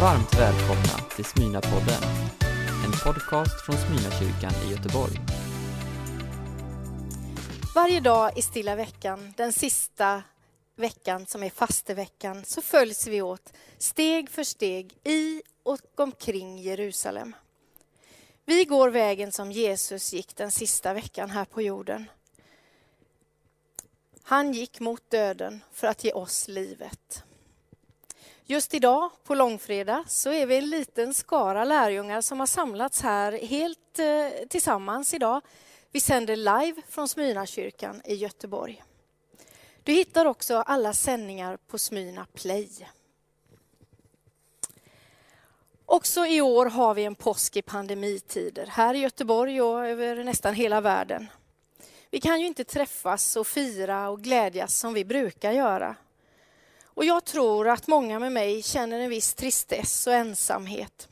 Varmt välkomna till Smyna-podden, en podcast från Smyna-kyrkan i Göteborg. Varje dag i stilla veckan, den sista veckan som är fasteveckan, så följs vi åt steg för steg i och omkring Jerusalem. Vi går vägen som Jesus gick den sista veckan här på jorden. Han gick mot döden för att ge oss livet. Just idag, på långfredag, så är vi en liten skara lärjungar som har samlats här helt eh, tillsammans idag. Vi sänder live från Smyrnakyrkan i Göteborg. Du hittar också alla sändningar på Smyrna Play. Också i år har vi en påsk i pandemitider, här i Göteborg och över nästan hela världen. Vi kan ju inte träffas och fira och glädjas som vi brukar göra. Och jag tror att många med mig känner en viss tristess och ensamhet.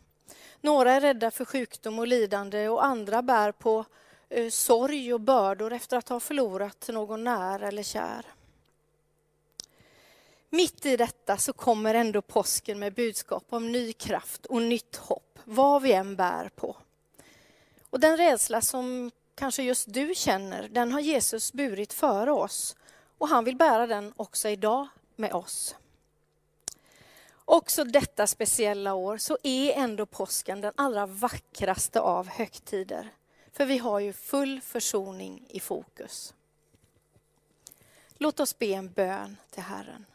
Några är rädda för sjukdom och lidande och andra bär på eh, sorg och bördor efter att ha förlorat någon nära eller kär. Mitt i detta så kommer ändå påsken med budskap om ny kraft och nytt hopp, vad vi än bär på. Och den rädsla som kanske just du känner, den har Jesus burit före oss och han vill bära den också idag med oss. Också detta speciella år så är ändå påsken den allra vackraste av högtider. För vi har ju full försoning i fokus. Låt oss be en bön till Herren.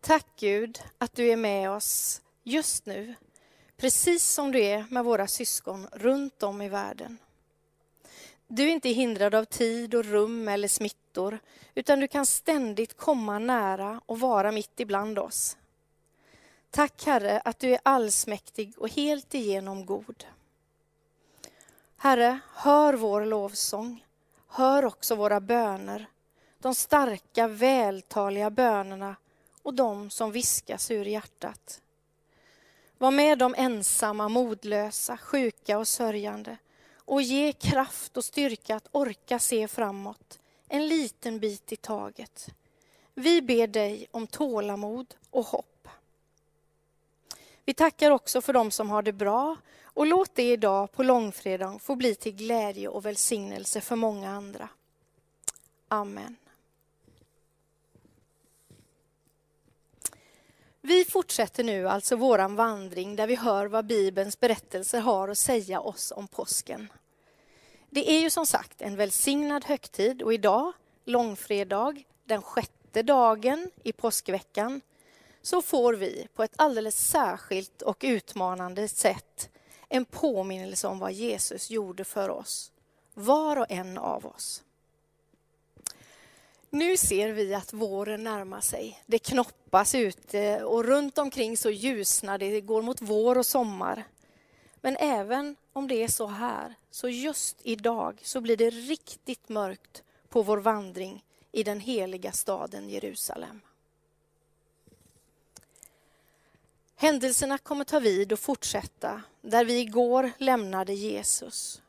Tack Gud att du är med oss just nu, precis som du är med våra syskon runt om i världen. Du är inte hindrad av tid och rum eller smittor, utan du kan ständigt komma nära och vara mitt ibland oss. Tack Herre att du är allsmäktig och helt igenom god. Herre, hör vår lovsång. Hör också våra böner. De starka, vältaliga bönerna och de som viskas ur hjärtat. Var med de ensamma, modlösa, sjuka och sörjande och ge kraft och styrka att orka se framåt, en liten bit i taget. Vi ber dig om tålamod och hopp. Vi tackar också för dem som har det bra och låt det idag på långfredagen få bli till glädje och välsignelse för många andra. Amen. Vi fortsätter nu alltså våran vandring där vi hör vad Bibelns berättelser har att säga oss om påsken. Det är ju som sagt en välsignad högtid och idag, långfredag, den sjätte dagen i påskveckan, så får vi på ett alldeles särskilt och utmanande sätt en påminnelse om vad Jesus gjorde för oss, var och en av oss. Nu ser vi att våren närmar sig. Det knoppas ute och runt omkring så ljusnar det. Det går mot vår och sommar. Men även om det är så här, så just idag så blir det riktigt mörkt på vår vandring i den heliga staden Jerusalem. Händelserna kommer ta vid och fortsätta där vi igår lämnade Jesus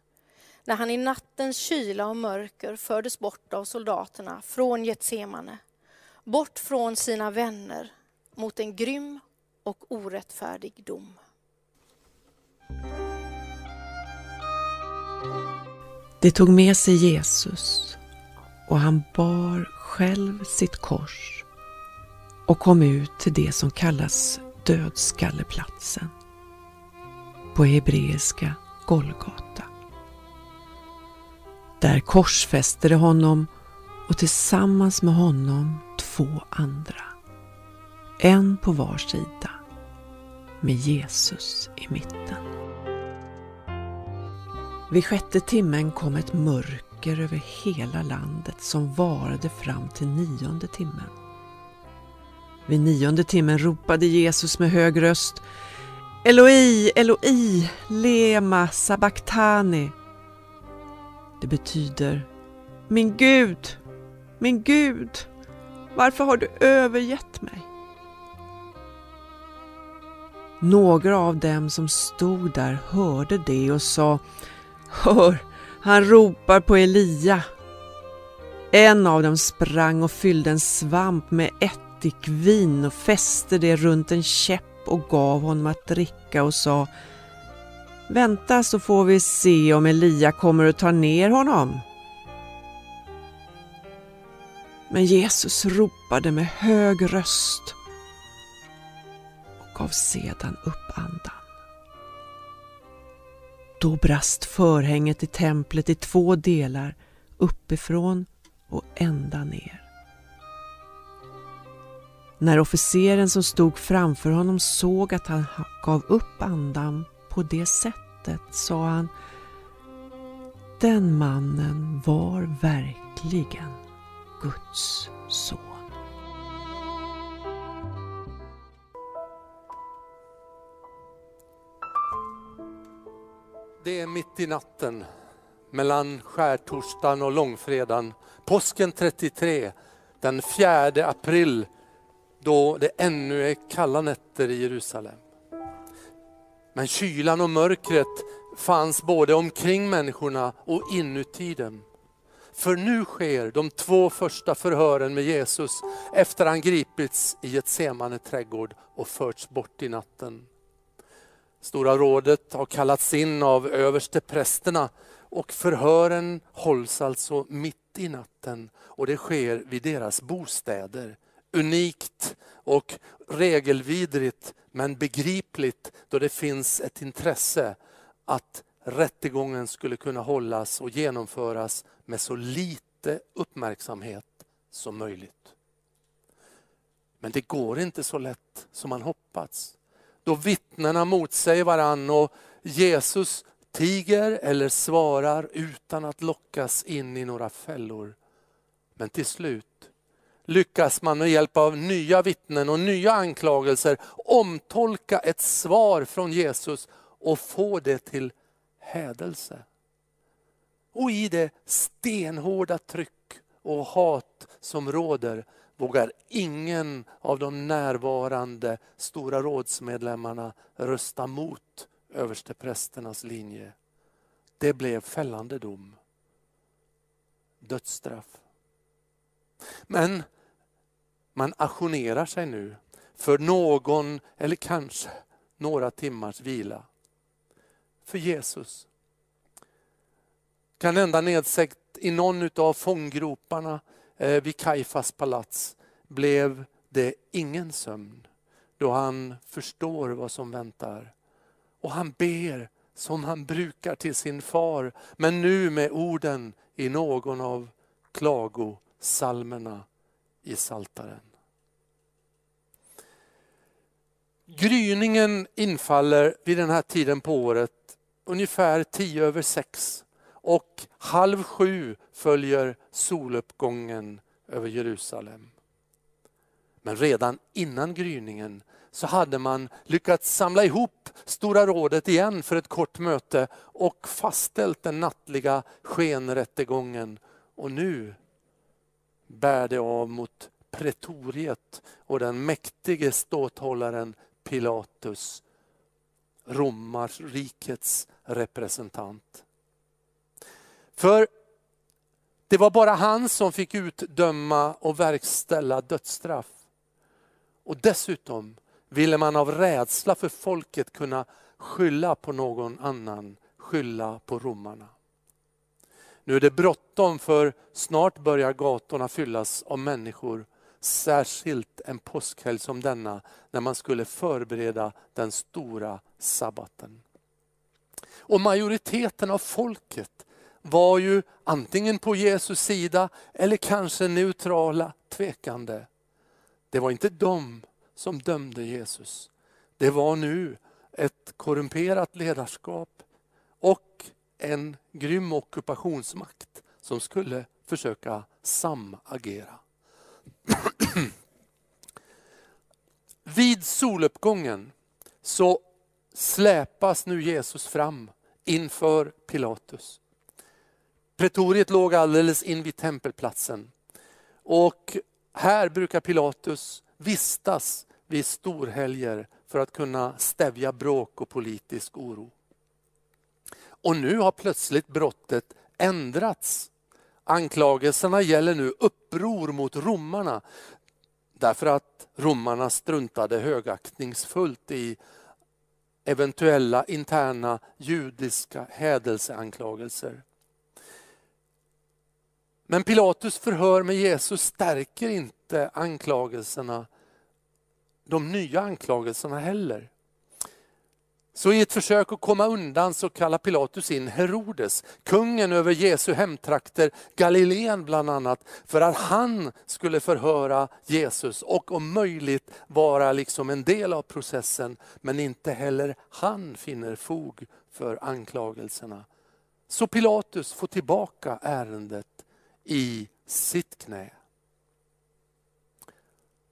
när han i nattens kyla och mörker fördes bort av soldaterna från Getsemane, bort från sina vänner mot en grym och orättfärdig dom. Det tog med sig Jesus och han bar själv sitt kors och kom ut till det som kallas dödskalleplatsen. På hebreiska Golgata. Där korsfäste de honom och tillsammans med honom två andra. En på var sida med Jesus i mitten. Vid sjätte timmen kom ett mörker över hela landet som varade fram till nionde timmen. Vid nionde timmen ropade Jesus med hög röst Eloi, Eloi, lema sabachthani det betyder Min Gud, min Gud, varför har du övergett mig? Några av dem som stod där hörde det och sa Hör, han ropar på Elia. En av dem sprang och fyllde en svamp med ättikvin och fäste det runt en käpp och gav honom att dricka och sa Vänta så får vi se om Elia kommer att ta ner honom. Men Jesus ropade med hög röst och gav sedan upp andan. Då brast förhänget i templet i två delar, uppifrån och ända ner. När officeren som stod framför honom såg att han gav upp andan på det sättet sa han Den mannen var verkligen Guds son. Det är mitt i natten mellan skärtorsdagen och långfredagen, påsken 33, den 4 april då det ännu är kalla nätter i Jerusalem. Men kylan och mörkret fanns både omkring människorna och inuti dem. För nu sker de två första förhören med Jesus efter han gripits i ett semane trädgård och förts bort i natten. Stora rådet har kallats in av överste prästerna och förhören hålls alltså mitt i natten och det sker vid deras bostäder. Unikt och regelvidrigt men begripligt då det finns ett intresse att rättegången skulle kunna hållas och genomföras med så lite uppmärksamhet som möjligt. Men det går inte så lätt som man hoppats. Då vittnena motsäger varann och Jesus tiger eller svarar utan att lockas in i några fällor. Men till slut lyckas man med hjälp av nya vittnen och nya anklagelser omtolka ett svar från Jesus och få det till hädelse. Och i det stenhårda tryck och hat som råder vågar ingen av de närvarande Stora rådsmedlemmarna rösta mot översteprästernas linje. Det blev fällande dom. Dödsstraff. Men man ajournerar sig nu för någon eller kanske några timmars vila. För Jesus. Kan ända nedsäckt i någon av fånggroparna eh, vid Kaifas palats blev det ingen sömn då han förstår vad som väntar. Och han ber som han brukar till sin far, men nu med orden i någon av salmerna i Saltaren. Gryningen infaller vid den här tiden på året ungefär tio över sex och halv sju följer soluppgången över Jerusalem. Men redan innan gryningen så hade man lyckats samla ihop Stora rådet igen för ett kort möte och fastställt den nattliga skenrättegången. Och nu bär det av mot pretoriet och den mäktige ståthållaren Pilatus, romarrikets representant. För det var bara han som fick utdöma och verkställa dödsstraff. Och dessutom ville man av rädsla för folket kunna skylla på någon annan, skylla på romarna. Nu är det bråttom för snart börjar gatorna fyllas av människor, särskilt en påskhelg som denna när man skulle förbereda den stora sabbaten. Och majoriteten av folket var ju antingen på Jesus sida eller kanske neutrala, tvekande. Det var inte de som dömde Jesus. Det var nu ett korrumperat ledarskap och en grym ockupationsmakt som skulle försöka samagera. Vid soluppgången så släpas nu Jesus fram inför Pilatus. Pretoriet låg alldeles invid tempelplatsen och här brukar Pilatus vistas vid storhelger för att kunna stävja bråk och politisk oro. Och nu har plötsligt brottet ändrats. Anklagelserna gäller nu uppror mot romarna. Därför att romarna struntade högaktningsfullt i eventuella interna judiska hädelseanklagelser. Men Pilatus förhör med Jesus stärker inte anklagelserna, de nya anklagelserna heller. Så i ett försök att komma undan så kallar Pilatus in Herodes, kungen över Jesu hemtrakter, Galileen bland annat, för att han skulle förhöra Jesus och om möjligt vara liksom en del av processen. Men inte heller han finner fog för anklagelserna. Så Pilatus får tillbaka ärendet i sitt knä.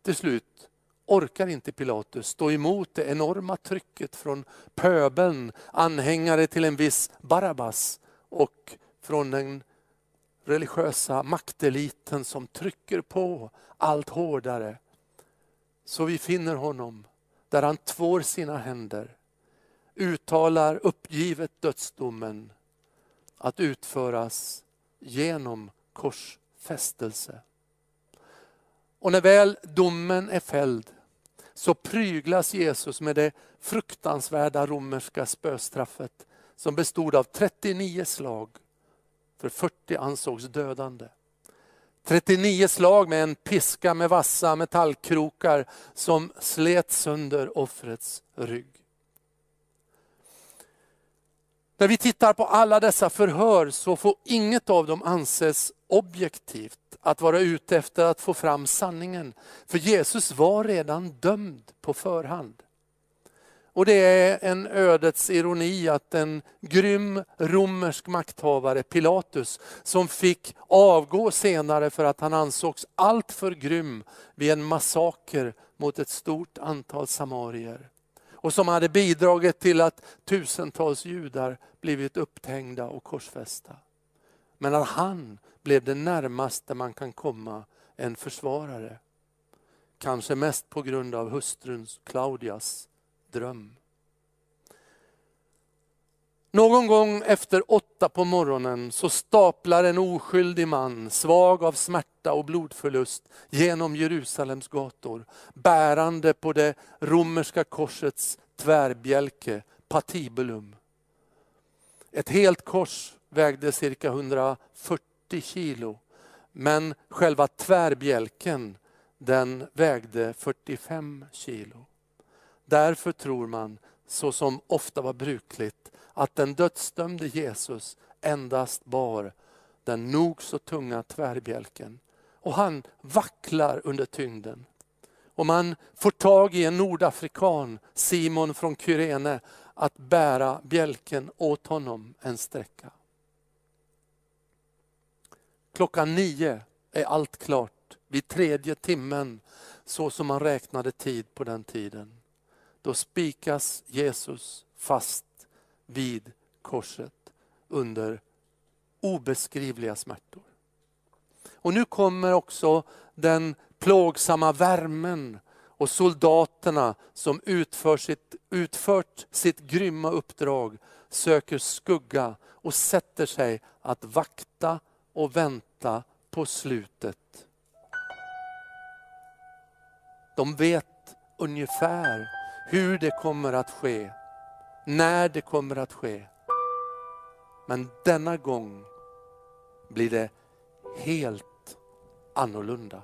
Till slut orkar inte Pilatus stå emot det enorma trycket från pöbeln, anhängare till en viss Barabbas och från den religiösa makteliten som trycker på allt hårdare. Så vi finner honom där han tvår sina händer, uttalar uppgivet dödsdomen att utföras genom korsfästelse. Och när väl domen är fälld så pryglas Jesus med det fruktansvärda romerska spöstraffet som bestod av 39 slag, för 40 ansågs dödande. 39 slag med en piska med vassa metallkrokar som slet sönder offrets rygg. När vi tittar på alla dessa förhör så får inget av dem anses objektivt, att vara ute efter att få fram sanningen. För Jesus var redan dömd på förhand. Och det är en ödets ironi att en grym romersk makthavare, Pilatus, som fick avgå senare för att han ansågs alltför grym vid en massaker mot ett stort antal samarier och som hade bidragit till att tusentals judar blivit upphängda och korsfästa. Men att han blev det närmaste man kan komma en försvarare. Kanske mest på grund av hustruns Claudias dröm. Någon gång efter åtta på morgonen så staplar en oskyldig man, svag av smärta och blodförlust, genom Jerusalems gator, bärande på det romerska korsets tvärbjälke, patibulum. Ett helt kors vägde cirka 140 kilo, men själva tvärbjälken den vägde 45 kilo. Därför tror man, så som ofta var brukligt, att den dödsdömde Jesus endast bar den nog så tunga tvärbjälken. Och han vacklar under tyngden. Och man får tag i en nordafrikan, Simon från Kyrene, att bära bjälken åt honom en sträcka. Klockan nio är allt klart, vid tredje timmen, så som man räknade tid på den tiden. Då spikas Jesus fast vid korset under obeskrivliga smärtor. Och nu kommer också den plågsamma värmen och soldaterna som utför sitt, utfört sitt grymma uppdrag söker skugga och sätter sig att vakta och vänta på slutet. De vet ungefär hur det kommer att ske, när det kommer att ske. Men denna gång blir det helt annorlunda.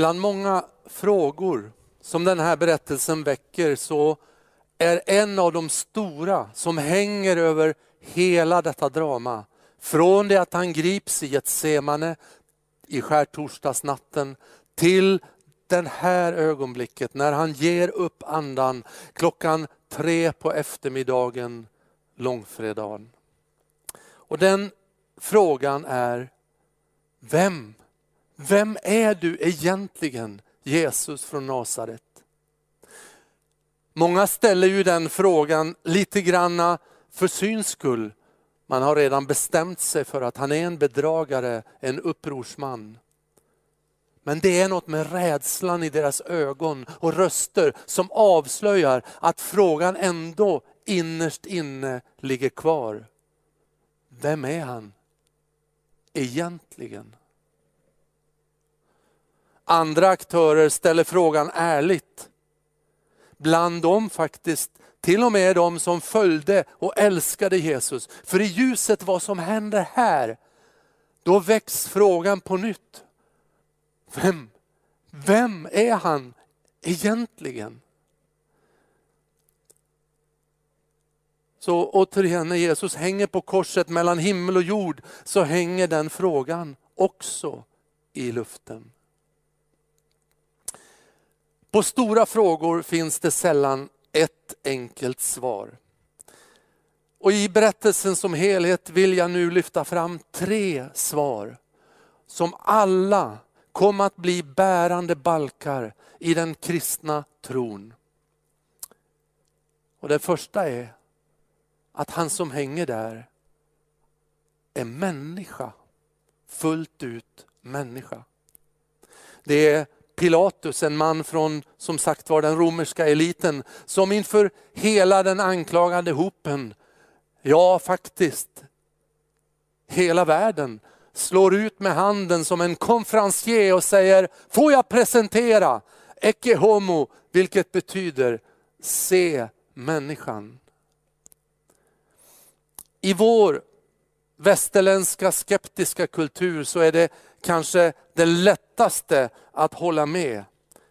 Bland många frågor som den här berättelsen väcker så är en av de stora som hänger över hela detta drama. Från det att han grips i ett semane i skärtorsdagsnatten till det här ögonblicket när han ger upp andan klockan tre på eftermiddagen långfredagen. Och den frågan är, vem? Vem är du egentligen Jesus från Nasaret? Många ställer ju den frågan lite granna för syns skull. Man har redan bestämt sig för att han är en bedragare, en upprorsman. Men det är något med rädslan i deras ögon och röster som avslöjar att frågan ändå innerst inne ligger kvar. Vem är han egentligen? Andra aktörer ställer frågan ärligt. Bland dem faktiskt till och med de som följde och älskade Jesus. För i ljuset vad som händer här, då väcks frågan på nytt. Vem, vem är han egentligen? Så återigen, när Jesus hänger på korset mellan himmel och jord så hänger den frågan också i luften. På stora frågor finns det sällan ett enkelt svar. Och I berättelsen som helhet vill jag nu lyfta fram tre svar som alla kom att bli bärande balkar i den kristna tron. Och Det första är att han som hänger där är människa, fullt ut människa. Det är Pilatus, en man från som sagt var den romerska eliten, som inför hela den anklagande hopen, ja faktiskt hela världen, slår ut med handen som en konferencier och säger, får jag presentera Ecce homo, vilket betyder se människan. I vår västerländska skeptiska kultur så är det kanske det lättaste att hålla med.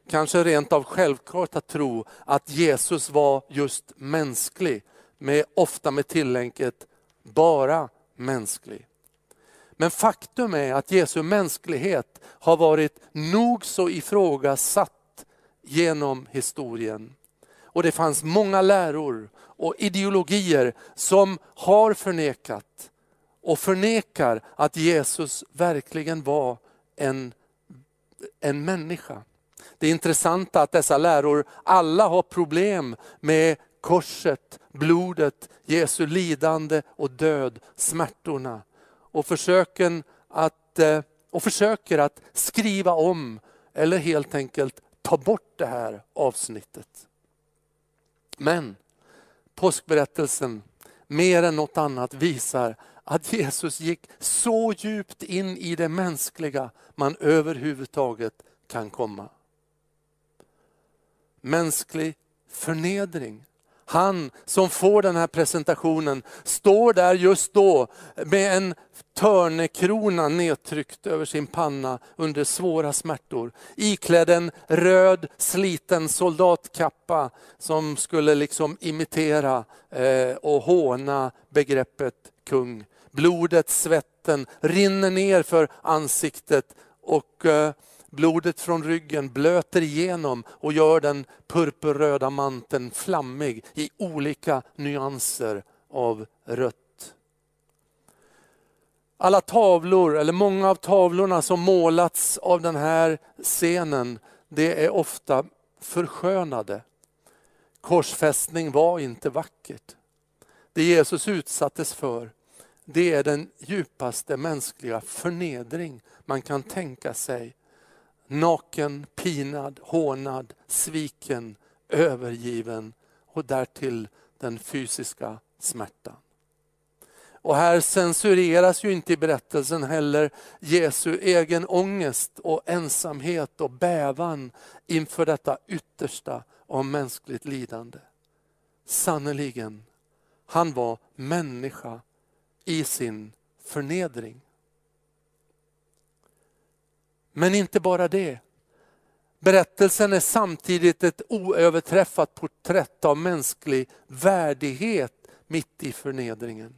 Kanske rent av självklart att tro att Jesus var just mänsklig, med, ofta med tillägget bara mänsklig. Men faktum är att Jesu mänsklighet har varit nog så ifrågasatt genom historien. Och det fanns många läror och ideologier som har förnekat och förnekar att Jesus verkligen var en, en människa. Det är intressant att dessa läror alla har problem med korset, blodet, Jesu lidande och död, smärtorna. Och, försöken att, eh, och försöker att skriva om eller helt enkelt ta bort det här avsnittet. Men påskberättelsen mer än något annat visar att Jesus gick så djupt in i det mänskliga man överhuvudtaget kan komma. Mänsklig förnedring. Han som får den här presentationen står där just då med en törnekrona nedtryckt över sin panna under svåra smärtor. Iklädd en röd sliten soldatkappa som skulle liksom imitera eh, och håna begreppet kung. Blodet, svetten rinner ner för ansiktet och eh, blodet från ryggen blöter igenom och gör den purpurröda manteln flammig i olika nyanser av rött. Alla tavlor, eller många av tavlorna som målats av den här scenen, det är ofta förskönade. Korsfästning var inte vackert. Det Jesus utsattes för, det är den djupaste mänskliga förnedring man kan tänka sig. Naken, pinad, hånad, sviken, övergiven och därtill den fysiska smärtan. Och här censureras ju inte i berättelsen heller Jesu egen ångest och ensamhet och bävan inför detta yttersta av mänskligt lidande. Sannerligen, han var människa i sin förnedring. Men inte bara det. Berättelsen är samtidigt ett oöverträffat porträtt av mänsklig värdighet mitt i förnedringen.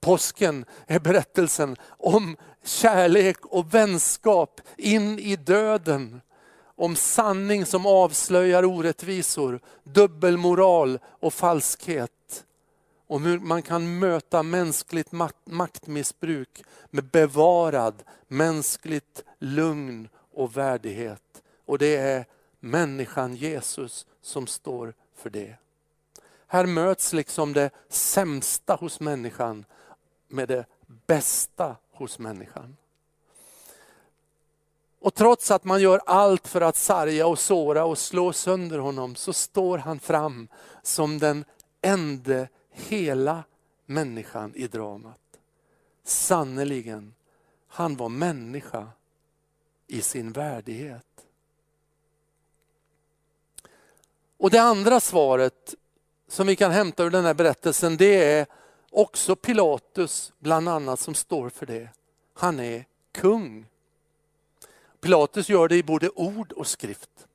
Påsken är berättelsen om kärlek och vänskap in i döden. Om sanning som avslöjar orättvisor, dubbelmoral och falskhet. Om hur man kan möta mänskligt maktmissbruk med bevarad mänskligt lugn och värdighet. Och det är människan Jesus som står för det. Här möts liksom det sämsta hos människan med det bästa hos människan. Och trots att man gör allt för att sarga och såra och slå sönder honom så står han fram som den enda hela människan i dramat. Sannerligen, han var människa i sin värdighet. Och det andra svaret som vi kan hämta ur den här berättelsen det är också Pilatus bland annat som står för det. Han är kung. Pilatus gör det i både ord och skrift.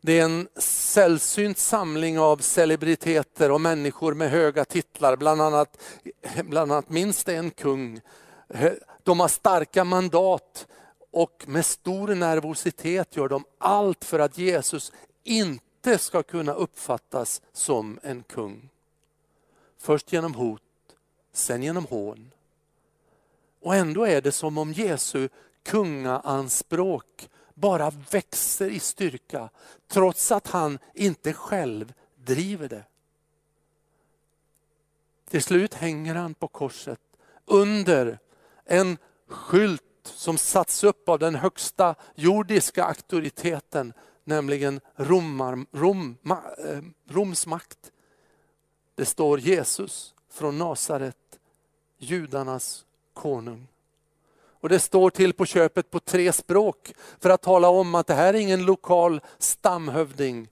Det är en sällsynt samling av celebriteter och människor med höga titlar, bland annat, bland annat minst en kung. De har starka mandat och med stor nervositet gör de allt för att Jesus inte ska kunna uppfattas som en kung. Först genom hot, sen genom hån. Och ändå är det som om Jesu kungaanspråk bara växer i styrka trots att han inte själv driver det. Till slut hänger han på korset under en skylt som satts upp av den högsta jordiska auktoriteten, nämligen Romar, Rom, eh, Roms makt. Det står Jesus från Nasaret, judarnas konung. Och Det står till på köpet på tre språk för att tala om att det här är ingen lokal stamhövding.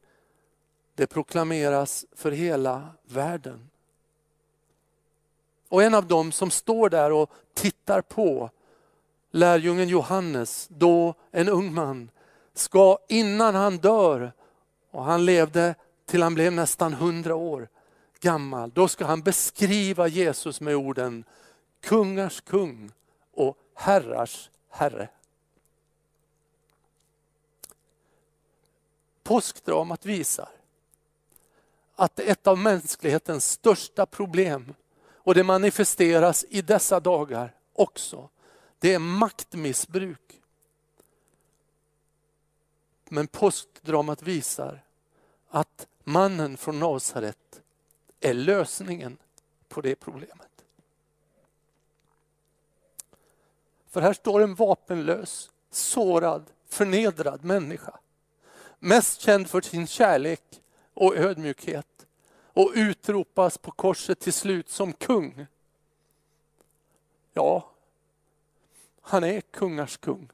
Det proklameras för hela världen. Och en av dem som står där och tittar på, lärjungen Johannes, då en ung man, ska innan han dör, och han levde till han blev nästan hundra år gammal, då ska han beskriva Jesus med orden kungars kung och herrars herre. Påskdramat visar att ett av mänsklighetens största problem, och det manifesteras i dessa dagar också, det är maktmissbruk. Men påskdramat visar att mannen från Nasaret är lösningen på det problemet. För här står en vapenlös, sårad, förnedrad människa. Mest känd för sin kärlek och ödmjukhet och utropas på korset till slut som kung. Ja, han är kungars kung.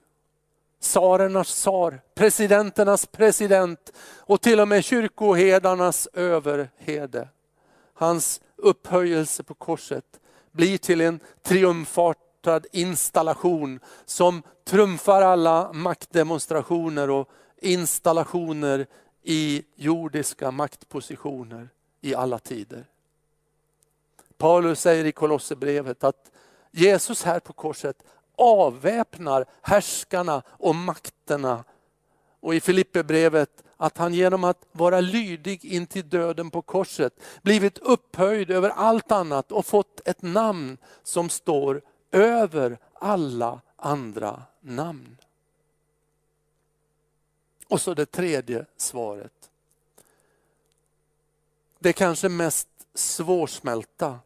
Tsarernas tsar, presidenternas president och till och med kyrkoherdarnas överherde. Hans upphöjelse på korset blir till en triumfart likartad installation som trumfar alla maktdemonstrationer och installationer i jordiska maktpositioner i alla tider. Paulus säger i Kolosserbrevet att Jesus här på korset avväpnar härskarna och makterna. Och i Filipperbrevet att han genom att vara lydig in till döden på korset blivit upphöjd över allt annat och fått ett namn som står över alla andra namn. Och så det tredje svaret. Det kanske mest svårsmälta,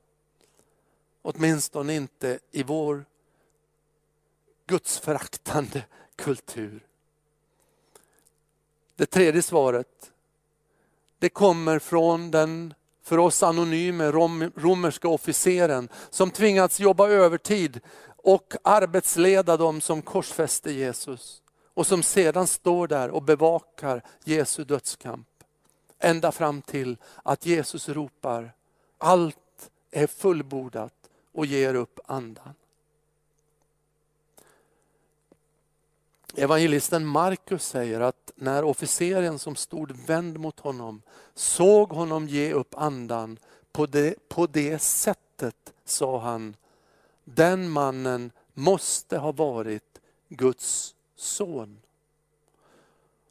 åtminstone inte i vår gudsföraktande kultur. Det tredje svaret, det kommer från den för oss anonyme rom, romerska officeren som tvingats jobba övertid och arbetsleda dem som korsfäste Jesus och som sedan står där och bevakar Jesu dödskamp. Ända fram till att Jesus ropar, allt är fullbordat och ger upp andan. Evangelisten Markus säger att när officeren som stod vänd mot honom såg honom ge upp andan på det, på det sättet sa han, den mannen måste ha varit Guds son.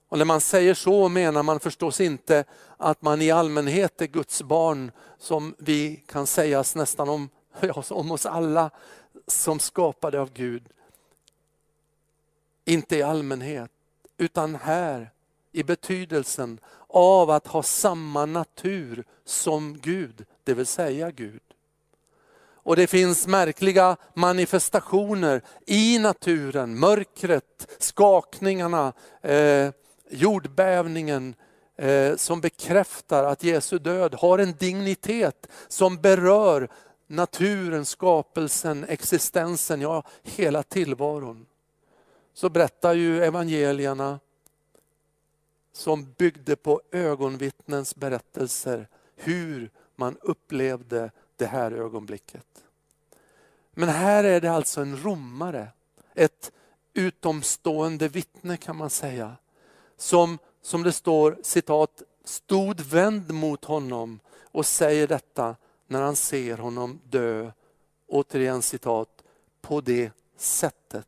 Och när man säger så menar man förstås inte att man i allmänhet är Guds barn som vi kan sägas nästan om, ja, om oss alla som skapade av Gud. Inte i allmänhet, utan här i betydelsen av att ha samma natur som Gud, det vill säga Gud. Och det finns märkliga manifestationer i naturen, mörkret, skakningarna, eh, jordbävningen eh, som bekräftar att Jesu död har en dignitet som berör naturen, skapelsen, existensen, ja hela tillvaron. Så berättar ju evangelierna som byggde på ögonvittnens berättelser hur man upplevde det här ögonblicket. Men här är det alltså en romare, ett utomstående vittne kan man säga, som, som det står citat, stod vänd mot honom och säger detta när han ser honom dö, återigen citat, på det sättet.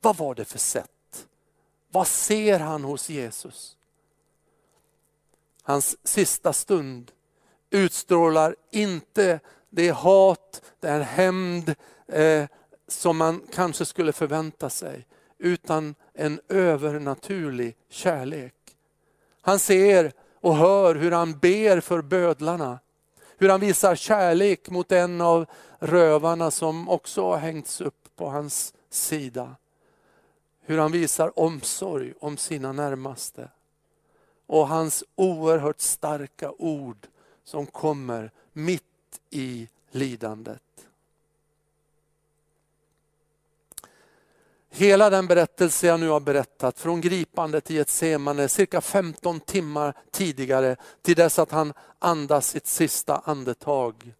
Vad var det för sätt? Vad ser han hos Jesus? Hans sista stund utstrålar inte det hat, den hämnd eh, som man kanske skulle förvänta sig, utan en övernaturlig kärlek. Han ser och hör hur han ber för bödlarna, hur han visar kärlek mot en av rövarna som också har hängts upp på hans sida. Hur han visar omsorg om sina närmaste. Och hans oerhört starka ord som kommer mitt i lidandet. Hela den berättelse jag nu har berättat, från gripandet i ett semane cirka 15 timmar tidigare till dess att han andas sitt sista andetag.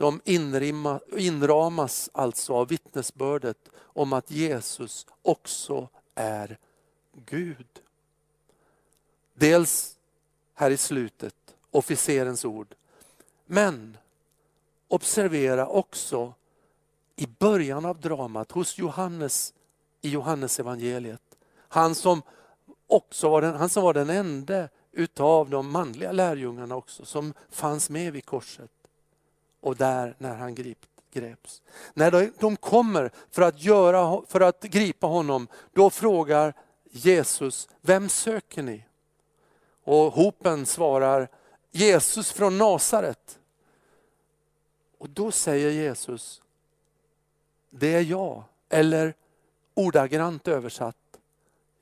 De inrimma, inramas alltså av vittnesbördet om att Jesus också är Gud. Dels här i slutet, officerens ord. Men observera också i början av dramat hos Johannes i Johannes evangeliet. Han som också var den, han som var den enda utav de manliga lärjungarna också som fanns med vid korset. Och där när han greps. När de kommer för att, göra, för att gripa honom, då frågar Jesus, vem söker ni? Och hopen svarar, Jesus från Nasaret. Och då säger Jesus, det är jag. Eller ordagrant översatt,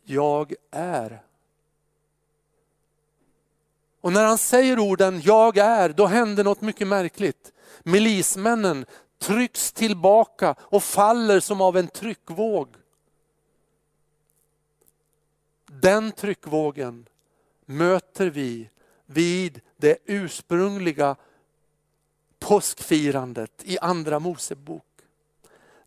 jag är. Och när han säger orden jag är, då händer något mycket märkligt. Milismännen trycks tillbaka och faller som av en tryckvåg. Den tryckvågen möter vi vid det ursprungliga påskfirandet i Andra Mosebok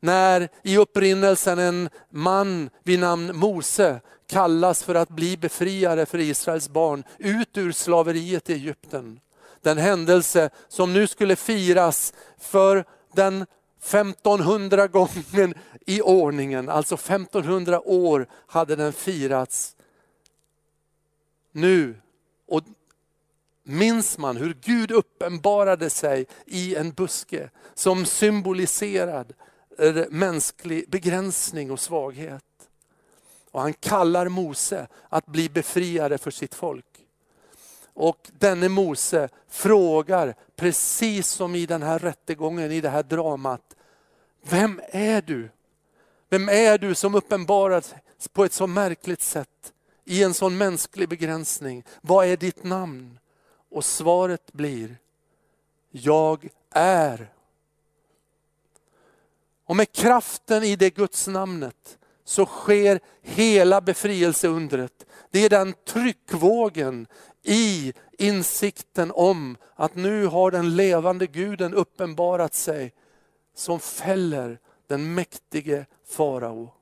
när i upprinnelsen en man vid namn Mose kallas för att bli befriare för Israels barn ut ur slaveriet i Egypten. Den händelse som nu skulle firas för den 1500 gången i ordningen, alltså 1500 år hade den firats. Nu, och minns man hur Gud uppenbarade sig i en buske som symboliserad eh, mänsklig begränsning och svaghet. Och han kallar Mose att bli befriare för sitt folk. Och denne Mose frågar, precis som i den här rättegången, i det här dramat, vem är du? Vem är du som uppenbaras på ett så märkligt sätt i en sån mänsklig begränsning? Vad är ditt namn? Och svaret blir, jag är och med kraften i det Guds namnet så sker hela befrielseundret. Det är den tryckvågen i insikten om att nu har den levande guden uppenbarat sig som fäller den mäktige farao.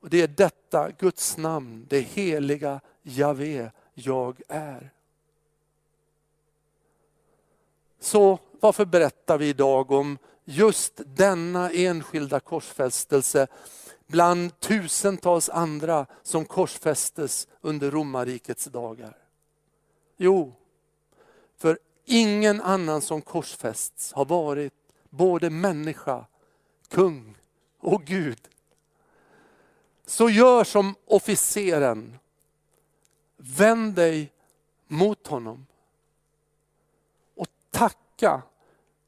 Och det är detta Guds namn, det heliga Javé, jag är. Så varför berättar vi idag om just denna enskilda korsfästelse bland tusentals andra som korsfästes under romarrikets dagar? Jo, för ingen annan som korsfästs har varit både människa, kung och Gud. Så gör som officeren. Vänd dig mot honom och tacka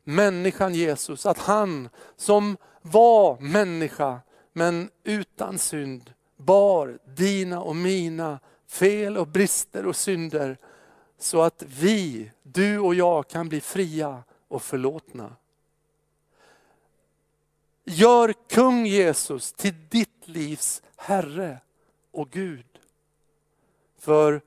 människan Jesus att han som var människa men utan synd bar dina och mina fel och brister och synder så att vi, du och jag kan bli fria och förlåtna. Gör kung Jesus till ditt livs Herre och Gud. För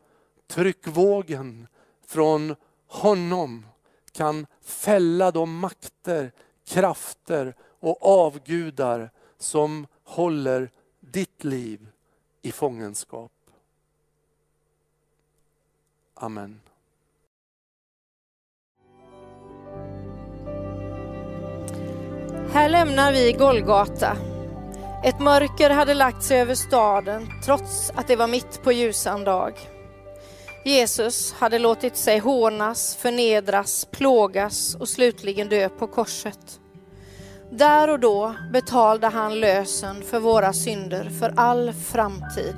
tryckvågen från honom kan fälla de makter, krafter och avgudar som håller ditt liv i fångenskap. Amen. Här lämnar vi Golgata. Ett mörker hade lagt sig över staden trots att det var mitt på ljusan dag. Jesus hade låtit sig hånas, förnedras, plågas och slutligen dö på korset. Där och då betalade han lösen för våra synder för all framtid.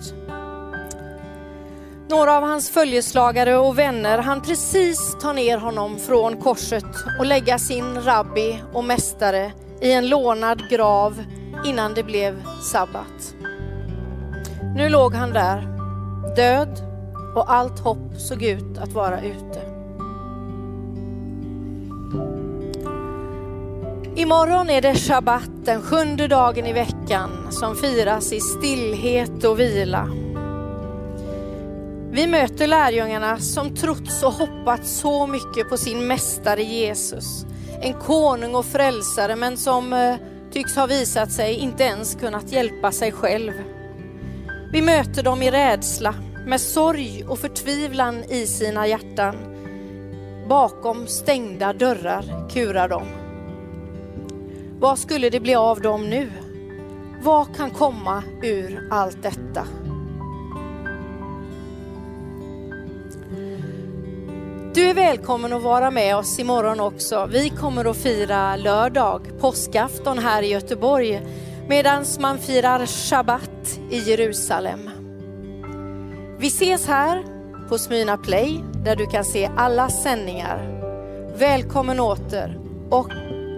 Några av hans följeslagare och vänner han precis ta ner honom från korset och lägga sin rabbi och mästare i en lånad grav innan det blev sabbat. Nu låg han där, död och allt hopp såg ut att vara ute. Imorgon är det shabbat, den sjunde dagen i veckan som firas i stillhet och vila. Vi möter lärjungarna som trott och hoppats så mycket på sin mästare Jesus. En konung och frälsare men som eh, tycks ha visat sig inte ens kunnat hjälpa sig själv. Vi möter dem i rädsla, med sorg och förtvivlan i sina hjärtan. Bakom stängda dörrar kurar de. Vad skulle det bli av dem nu? Vad kan komma ur allt detta? Du är välkommen att vara med oss imorgon också. Vi kommer att fira lördag, påskafton här i Göteborg medan man firar shabbat i Jerusalem. Vi ses här på Smyna Play där du kan se alla sändningar. Välkommen åter och